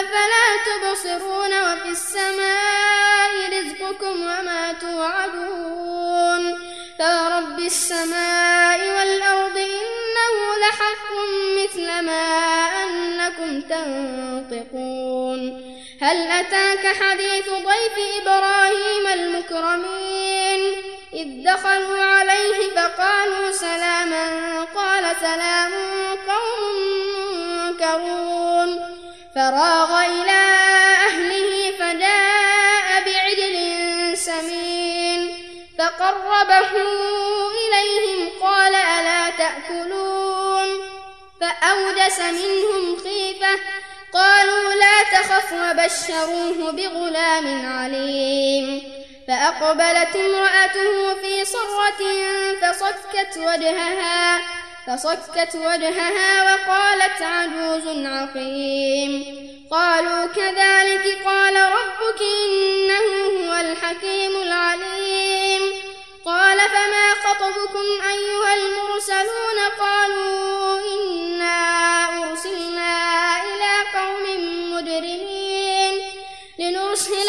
أفلا تبصرون وفي السماء رزقكم وما توعدون فرب السماء والأرض إنه لحق مثل ما أنكم تنطقون هل أتاك حديث ضيف إبراهيم المكرمين إذ دخلوا عليه فقالوا سلاما قال سلام قوم منكرون فراغ إلى أهله فجاء بعجل سمين فقربه إليهم قال ألا تأكلون فأوجس منهم خيفة قالوا لا تخف وبشروه بغلام عليم فأقبلت امرأته في صرة فصكت وجهها فصكت وجهها وقالت عجوز عقيم. قالوا كذلك قال ربك إنه هو الحكيم العليم. قال فما خطبكم أيها المرسلون؟ قالوا إنا أرسلنا إلى قوم مجرمين لنرسل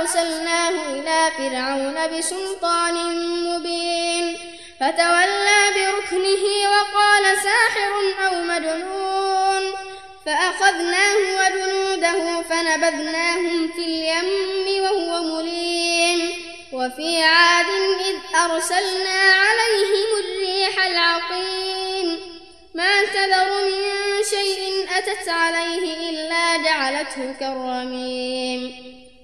أرسلناه إلى فرعون بسلطان مبين فتولى بركنه وقال ساحر أو مجنون فأخذناه وجنوده فنبذناهم في اليم وهو مليم وفي عاد إذ أرسلنا عليهم الريح العقيم ما تذر من شيء أتت عليه إلا جعلته كالرميم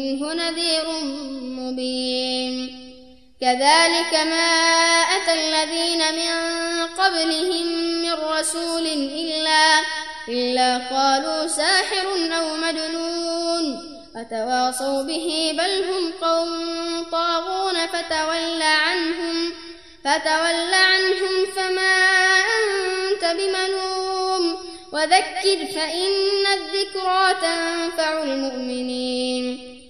منه نذير مبين. كذلك ما أتى الذين من قبلهم من رسول إلا إلا قالوا ساحر أو مجنون. أتواصوا به بل هم قوم طاغون. فتول عنهم فتول عنهم فما أنت بملوم. وذكر فإن الذكرى تنفع المؤمنين.